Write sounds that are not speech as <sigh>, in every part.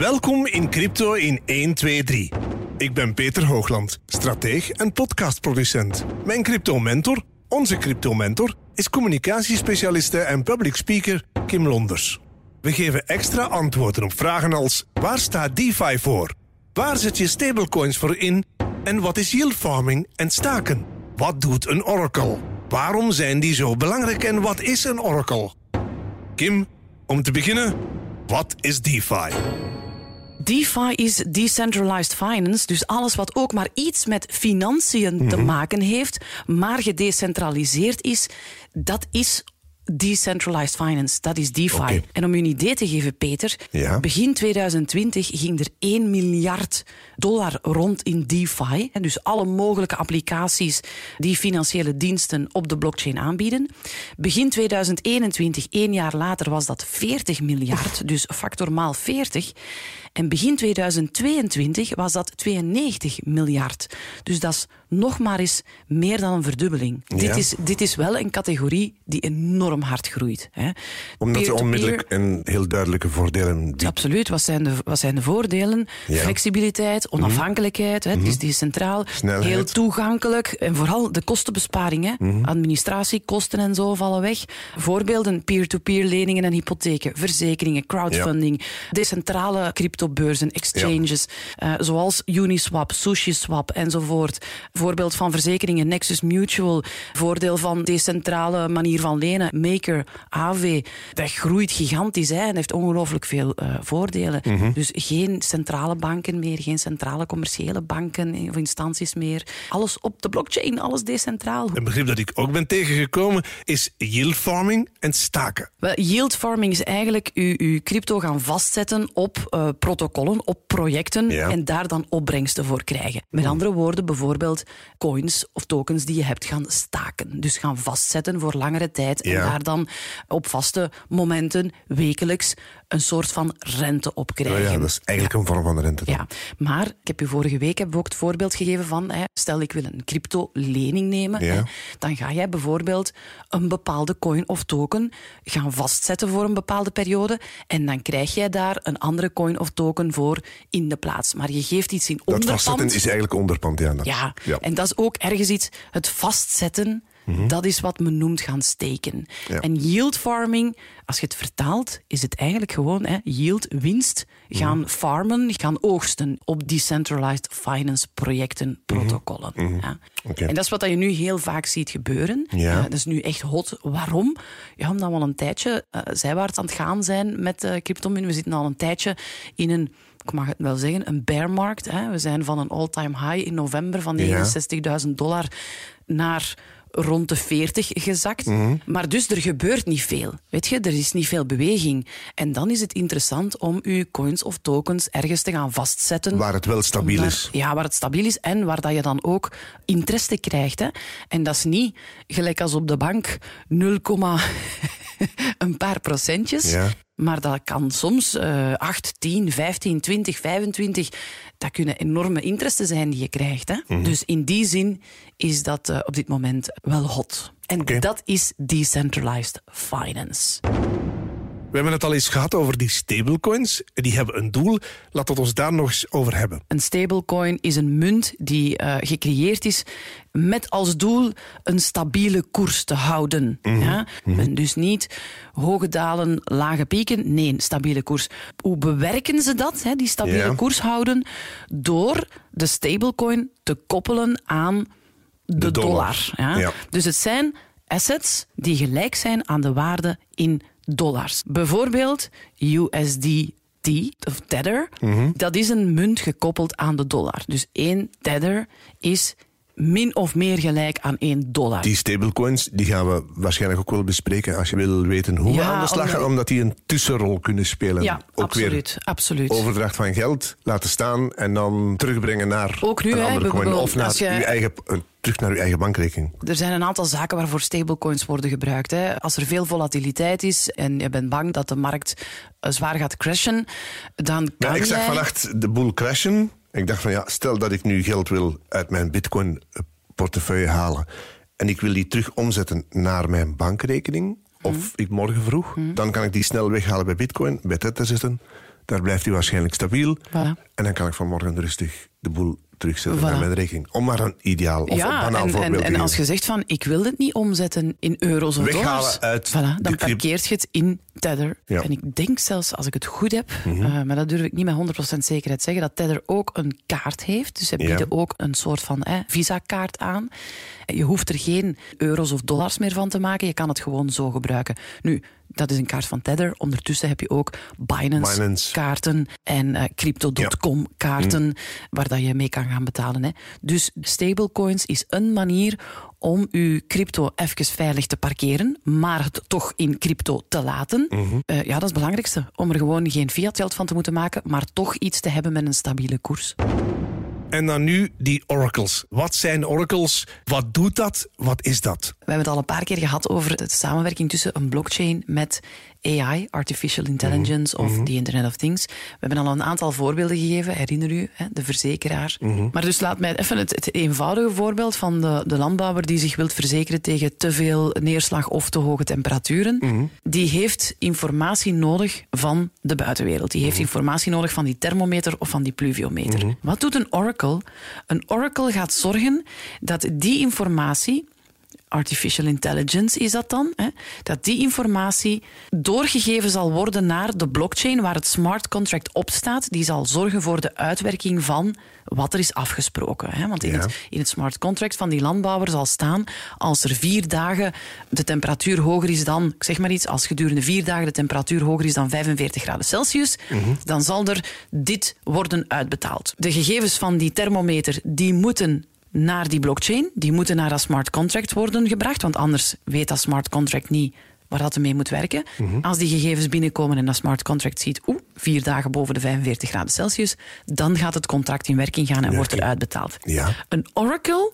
Welkom in Crypto in 1, 2, 3. Ik ben Peter Hoogland, strateeg en podcastproducent. Mijn crypto-mentor, onze crypto-mentor, is communicatiespecialiste en public speaker Kim Londers. We geven extra antwoorden op vragen als: waar staat DeFi voor? Waar zet je stablecoins voor in? En wat is yield farming en staken? Wat doet een oracle? Waarom zijn die zo belangrijk en wat is een oracle? Kim, om te beginnen, wat is DeFi? DeFi is decentralized finance, dus alles wat ook maar iets met financiën te Mhm. maken heeft, maar gedecentraliseerd is, dat is decentralized finance. Dat is DeFi. En om je een idee te geven, Peter, Ja. begin 2020 ging er 1 miljard dollar rond in DeFi. hè, Dus alle mogelijke applicaties die financiële diensten op de blockchain aanbieden. Begin 2021, één jaar later, was dat 40 miljard, dus factor maal 40. En begin 2022 was dat 92 miljard. Dus dat is nog maar eens meer dan een verdubbeling. Ja. Dit, is, dit is wel een categorie die enorm hard groeit. Hè. Omdat Peer-to-peer- onmiddellijk en heel duidelijke voordelen bieden. Absoluut. Wat zijn de, wat zijn de voordelen? Ja. Mhm. Flexibiliteit, onafhankelijkheid, hè, het is decentraal, Snelheid. Mhm. heel toegankelijk. En vooral de kostenbesparing. Hè. Administratiekosten en zo vallen weg. Voorbeelden, peer-to-peer leningen en hypotheken, verzekeringen, crowdfunding, decentrale cryptobeurzen, exchanges, eh, zoals Uniswap, SushiSwap enzovoort. Voorbeeld van verzekeringen, Nexus Mutual. Voordeel van decentrale manier van lenen, Maker, AV. Dat groeit gigantisch hè, en heeft ongelooflijk veel eh, voordelen. Mhm. Dus geen centrale banken meer, geen centrale commerciële banken of instanties meer. Alles op de blockchain, alles decentraal. Een begrip dat ik ook ben tegengekomen is yield farming en staken. Wel, yield farming is eigenlijk uw, uw crypto gaan vastzetten op eh, protocollen, op projecten Ja. en daar dan opbrengsten voor krijgen. Met andere woorden, bijvoorbeeld coins of tokens die je hebt gaan staken. Dus gaan vastzetten voor langere tijd en Ja. daar dan op vaste momenten wekelijks een soort van rente op krijgen. ja, dat is eigenlijk een vorm van rente. dan. Ja, maar ik heb u vorige week heb ook het voorbeeld gegeven van, hè, stel ik wil een crypto-lening nemen, Ja. hè, dan ga jij bijvoorbeeld een bepaalde coin of token gaan vastzetten voor een bepaalde periode en dan krijg jij daar een andere coin of token voor in de plaats. Maar je geeft iets in Dat onderpand. vastzetten is eigenlijk onderpand. Ja, dat- Ja, ja. en dat is ook ergens iets, het vastzetten, dat is wat men noemt gaan steken. Ja. En yield farming, als je het vertaalt, is het eigenlijk gewoon hè, yield, winst, gaan farmen, gaan oogsten op decentralized finance projecten, protocollen. Ja. En dat is wat je nu heel vaak ziet gebeuren. Ja. Eh, dat is nu echt hot. Waarom? Ja, omdat we al een tijdje eh, zijwaarts aan het gaan zijn met uh, cryptomin. We zitten al een tijdje in een ik mag het wel zeggen, een bearmarkt. Hè. We zijn van een all-time high in november van Ja. 69.000 dollar naar rond de 40 gezakt. Maar dus er gebeurt niet veel. Weet je, er is niet veel beweging. En dan is het interessant om uw coins of tokens ergens te gaan vastzetten. Waar het wel stabiel Waar- is. Ja, waar het stabiel is en waar dat je dan ook interesse krijgt. Hè. En dat is niet gelijk als op de bank 0, <laughs> een paar procentjes. Ja. Maar dat kan soms eh 8, 10, 15, 20, 25. Dat kunnen enorme interesse zijn die je krijgt. Hè? Mhm. Dus in die zin is dat eh, op dit moment wel hot. En dat is decentralized finance. We hebben het al eens gehad over die stablecoins. Die hebben een doel. Laten we het ons daar nog eens over hebben. Een stablecoin is een munt die eh, gecreëerd is met als doel een stabiele koers te houden. Ja? En dus niet hoge dalen, lage pieken. Nee, stabiele koers. Hoe bewerken ze dat, hè, die stabiele koers houden? Door de stablecoin te koppelen aan de, De dollar. dollar. ja? Ja. Dus het zijn assets die gelijk zijn aan de waarde in dollars. Bijvoorbeeld USDT, of Tether, dat is een munt gekoppeld aan de dollar. Dus één Tether is min of meer gelijk aan één dollar. Die stablecoins die gaan we waarschijnlijk ook wel bespreken als je wil weten hoe we Ja, aan de slag omdat- gaan, omdat die een tussenrol kunnen spelen. ja, ook absoluut. absoluut. overdracht van geld laten staan en dan terugbrengen naar Ook nu, een hè, andere coin of naar je- uw eigen, terug naar uw eigen bankrekening. Er zijn een aantal zaken waarvoor stablecoins worden gebruikt. Hè. Als er veel volatiliteit is en je bent bang dat de markt eh, zwaar gaat crashen, dan kan Ja, ik zag jij... vannacht de boel crashen. Ik dacht van ja, stel dat ik nu geld wil uit mijn bitcoin eh, portefeuille halen en ik wil die terug omzetten naar mijn bankrekening, of Mhm. ik morgen vroeg, dan kan ik die snel weghalen bij bitcoin, bij Tether zetten. Daar blijft hij waarschijnlijk stabiel. Voilà. En dan kan ik vanmorgen rustig de boel terugzetten Voilà. naar mijn rekening. Om maar een ideaal of een banaal en, voorbeeld en, als je zegt van ik wil het niet omzetten in euro's of Weghalen dollars, uit voilà, dan parkeert je het in Tether. Ja. Mhm. En ik denk zelfs, als ik het goed heb, eh, maar dat durf ik niet met 100% zekerheid zeggen, dat Tether ook een kaart heeft. Dus ze Ja. bieden ook een soort van eh, visa-kaart aan. Je hoeft er geen euro's of dollars meer van te maken, je kan het gewoon zo gebruiken. Nu, dat is een kaart van Tether. Ondertussen heb je ook Binance. Binance-kaarten en eh, Crypto.com-kaarten waar dat je mee kan gaan betalen. Hè. Dus stablecoins is een manier om je crypto even veilig te parkeren, maar het toch in crypto te laten. Eh, ja, dat is het belangrijkste. Om er gewoon geen fiat geld van te moeten maken, maar toch iets te hebben met een stabiele koers. En dan nu die oracles. Wat zijn oracles? Wat doet dat? Wat is dat? We hebben het al een paar keer gehad over de samenwerking tussen een blockchain met AI, Artificial Intelligence of the Internet of Things. We hebben al een aantal voorbeelden gegeven, herinner u, hè, de verzekeraar. Maar dus laat mij even het, het eenvoudige voorbeeld van de, de landbouwer die zich wilt verzekeren tegen te veel neerslag of te hoge temperaturen. Die heeft informatie nodig van de buitenwereld. Die heeft informatie nodig van die thermometer of van die pluviometer. Wat doet een oracle? Een oracle gaat zorgen dat die informatie artificial intelligence is dat dan, hè, dat die informatie doorgegeven zal worden naar de blockchain waar het smart contract op staat. Die zal zorgen voor de uitwerking van wat er is afgesproken. Hè. Want in, Ja. het, in het smart contract van die landbouwer zal staan, als er vier dagen de temperatuur hoger is dan, ik zeg maar iets, als gedurende vier dagen de temperatuur hoger is dan 45 graden Celsius, dan zal er dit worden uitbetaald. De gegevens van die thermometer, die moeten naar die blockchain. Die moeten naar dat smart contract worden gebracht, want anders weet dat smart contract niet waar dat mee moet werken. Als die gegevens binnenkomen en dat smart contract ziet, oeh, vier dagen boven de 45 graden Celsius, dan gaat het contract in werking gaan en wordt er uitbetaald. Ja. Een oracle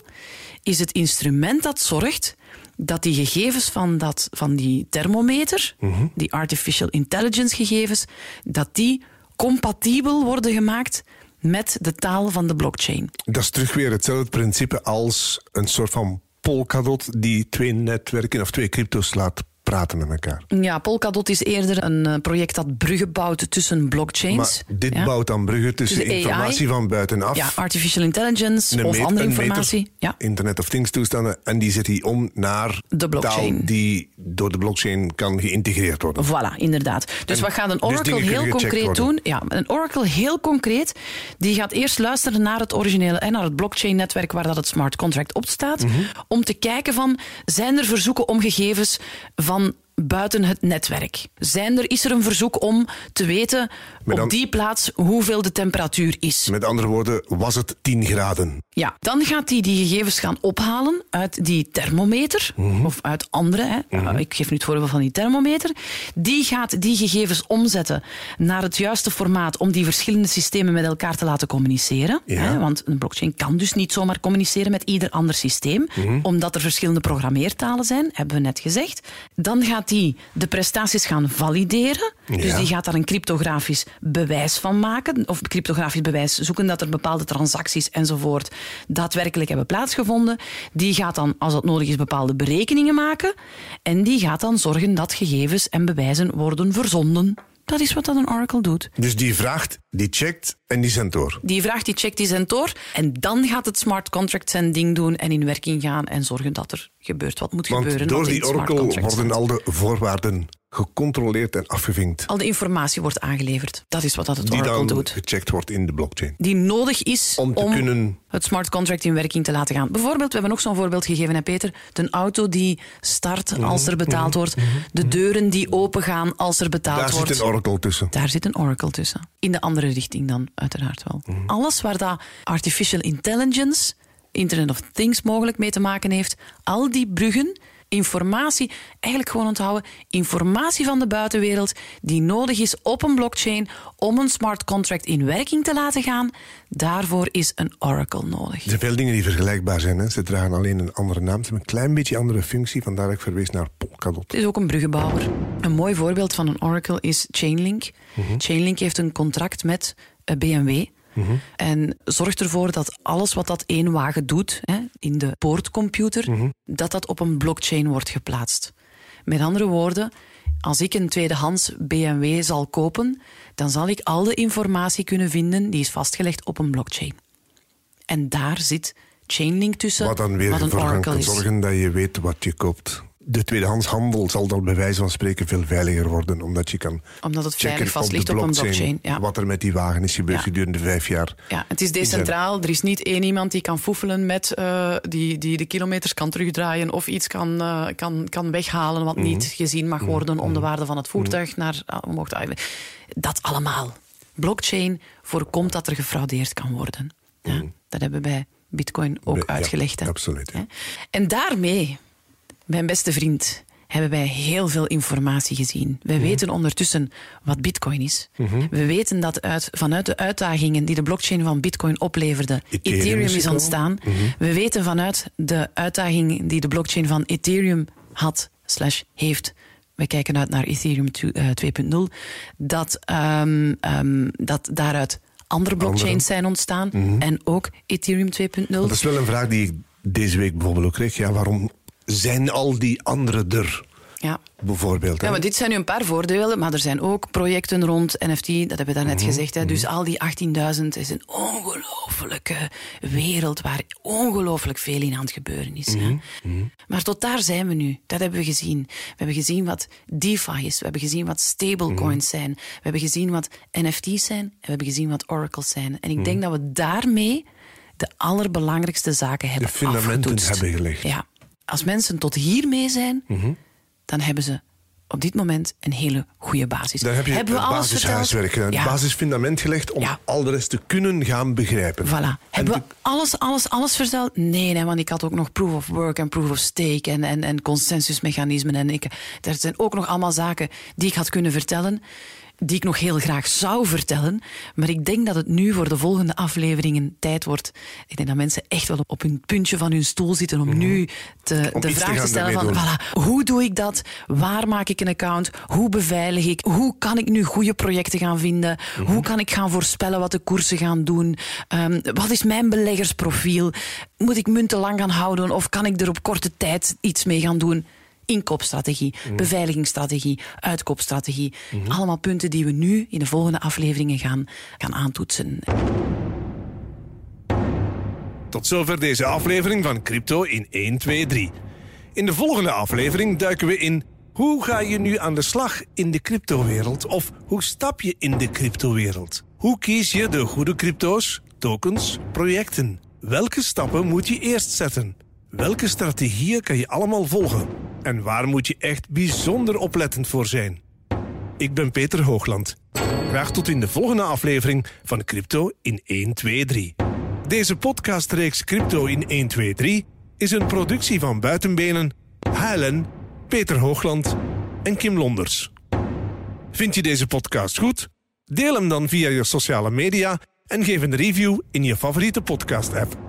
is het instrument dat zorgt dat die gegevens van, dat, van die thermometer, die artificial intelligence gegevens, dat die compatibel worden gemaakt met de taal van de blockchain. Dat is terug weer hetzelfde principe als een soort van Polkadot die twee netwerken of twee crypto's laat praten met elkaar. Ja, Polkadot is eerder een eh, project dat bruggen bouwt tussen blockchains. Maar dit ja. bouwt dan bruggen tussen Tussen AI. informatie van buitenaf. Ja, artificial intelligence of andere meter- informatie. Ja. Internet of Things toestanden. En die zet hij om naar De blockchain. taal die door de blockchain kan geïntegreerd worden. Voilà, inderdaad. Dus En wat gaat een dus Oracle heel concreet worden. doen? Ja, een Oracle heel concreet, die gaat eerst luisteren naar het originele en naar het blockchain-netwerk waar dat het smart contract op staat, Mhm. om te kijken van, zijn er verzoeken om gegevens van dan buiten het netwerk? Zijn er, is er een verzoek om te weten op die plaats hoeveel de temperatuur is? Met andere woorden, was het 10 graden? Ja, dan gaat hij die gegevens gaan ophalen uit die thermometer Mhm. of uit andere. Hè. Uh, Ik geef nu het voorbeeld van die thermometer. Die gaat die gegevens omzetten naar het juiste formaat om die verschillende systemen met elkaar te laten communiceren. Ja. Hè, want een blockchain kan dus niet zomaar communiceren met ieder ander systeem, Mhm. omdat er verschillende programmeertalen zijn, hebben we net gezegd. Dan gaat die de prestaties gaan valideren. Dus die gaat daar een cryptografisch bewijs van maken. Of cryptografisch bewijs zoeken dat er bepaalde transacties enzovoort daadwerkelijk hebben plaatsgevonden. Die gaat dan, als dat nodig is, bepaalde berekeningen maken. En die gaat dan zorgen dat gegevens en bewijzen worden verzonden. Dat is wat dat een Oracle doet. Dus die vraagt, die checkt en die zendt door. Die vraagt, die checkt, die zendt door. En dan gaat het smart contract zijn ding doen en in werking gaan en zorgen dat er gebeurt wat moet Want gebeuren. door die oracle worden al de voorwaarden gecontroleerd en afgevinkt. Al de informatie wordt aangeleverd. Dat is wat dat het Die Oracle dan doet. gecheckt wordt in de blockchain. die nodig is Om te kunnen- het smart contract in werking te laten gaan. Bijvoorbeeld, we hebben nog zo'n voorbeeld gegeven, hè Peter. De auto die start Mhm, als er betaald wordt. De deuren die opengaan als er betaald Daar wordt. zit een oracle tussen. Daar zit een oracle tussen. In de andere richting dan, uiteraard wel. Mhm. Alles waar dat artificial intelligence, Internet of Things mogelijk mee te maken heeft, al die bruggen, informatie, eigenlijk gewoon onthouden, informatie van de buitenwereld die nodig is op een blockchain om een smart contract in werking te laten gaan, daarvoor is een oracle nodig. Er zijn veel dingen die vergelijkbaar zijn. Hè. Ze dragen alleen een andere naam. Ze hebben een klein beetje andere functie. Vandaar dat ik verwees naar Polkadot. Het is ook een bruggenbouwer. Een mooi voorbeeld van een Oracle is Chainlink. Chainlink heeft een contract met BMW. En zorgt ervoor dat alles wat dat één wagen doet hè, in de poortcomputer, dat dat op een blockchain wordt geplaatst. Met andere woorden, als ik een tweedehands BMW zal kopen, dan zal ik al de informatie kunnen vinden die is vastgelegd op een blockchain. En daar zit Chainlink tussen, Wat dan weer wat een voor kan zorgen dat je weet wat je koopt. De tweedehandshandel zal dan bij wijze van spreken veel veiliger worden, omdat je kan Omdat het checken veilig vast op ligt de op een blockchain, blockchain. Ja. wat er met die wagen is gebeurd Ja. gedurende vijf jaar. Ja, het is decentraal. Er is niet één iemand die kan foefelen met eh, die, die de kilometers kan terugdraaien of iets kan, eh, kan, kan weghalen wat niet gezien mag worden om de waarde van het voertuig naar ah, omhoog te halen. Dat allemaal. Blockchain voorkomt dat er gefraudeerd kan worden. Ja, Dat hebben we bij Bitcoin ook uitgelegd. hè. absoluut? En daarmee, mijn beste vriend, hebben wij heel veel informatie gezien. Wij weten ondertussen wat Bitcoin is. We weten dat uit, vanuit de uitdagingen die de blockchain van Bitcoin opleverde, Ethereum Ethereum, is ontstaan. We weten vanuit de uitdaging die de blockchain van Ethereum had, slash heeft. We kijken uit naar Ethereum tu- eh, 2.0. Dat, ehm, ehm, dat daaruit andere blockchains zijn ontstaan. En ook Ethereum 2.0. Dat is wel een vraag die ik deze week bijvoorbeeld ook kreeg. Ja, waarom zijn al die anderen er? Ja. Bijvoorbeeld. Ja, maar dit zijn nu een paar voordelen, maar er zijn ook projecten rond NFT, dat hebben we daarnet gezegd. Hè. Dus al die 18.000 is een ongelofelijke wereld waar ongelooflijk veel in aan het gebeuren is. ja. Maar tot daar zijn we nu. Dat hebben we gezien. We hebben gezien wat DeFi is. We hebben gezien wat stablecoins zijn. We hebben gezien wat NFT's zijn. En we hebben gezien wat oracles zijn. En ik denk dat we daarmee de allerbelangrijkste zaken hebben fundamenten afgetoetst. hebben gelegd. Ja. Als mensen tot hier mee zijn, Mhm. dan hebben ze op dit moment een hele goede basis. Heb je hebben we het alles basishuiswerk gedaan. verteld? Het basisfundament gelegd om Ja. al de rest te kunnen gaan begrijpen. Voilà. En Hebben we alles, alles, alles verteld? Nee, nee, want ik had ook nog proof of work en proof of stake en, en, en consensusmechanismen. En ik, er zijn ook nog allemaal zaken die ik had kunnen vertellen, die ik nog heel graag zou vertellen. Maar ik denk dat het nu voor de volgende afleveringen tijd wordt. Ik denk dat mensen echt wel op een puntje van hun stoel zitten om nu te, Mhm. Om de te vraag te stellen van, voilà, hoe doe ik dat? Waar maak ik een account? Hoe beveilig ik? Hoe kan ik nu goede projecten gaan vinden? Mhm. Hoe kan ik gaan voorspellen wat de koersen gaan doen? Ehm, wat is mijn beleggersprofiel? Moet ik munten lang gaan houden of kan ik er op korte tijd iets mee gaan doen? Inkoopstrategie, Mhm. beveiligingsstrategie, uitkoopstrategie. Allemaal punten die we nu in de volgende afleveringen gaan, gaan aantoetsen. Tot zover deze aflevering van Crypto in 1, 2, 3. In de volgende aflevering duiken we in hoe ga je nu aan de slag in de cryptowereld of hoe stap je in de cryptowereld? Hoe kies je de goede crypto's, tokens, projecten? Welke stappen moet je eerst zetten? Welke strategieën kan je allemaal volgen? En waar moet je echt bijzonder oplettend voor zijn? Ik ben Peter Hoogland. Graag tot in de volgende aflevering van Crypto in 1, 2, 3. Deze podcastreeks Crypto in 1, 2, 3 is een productie van Buitenbenen, HLN, Peter Hoogland en Kim Londers. Vind je deze podcast goed? Deel hem dan via je sociale media en geef een review in je favoriete podcast-app.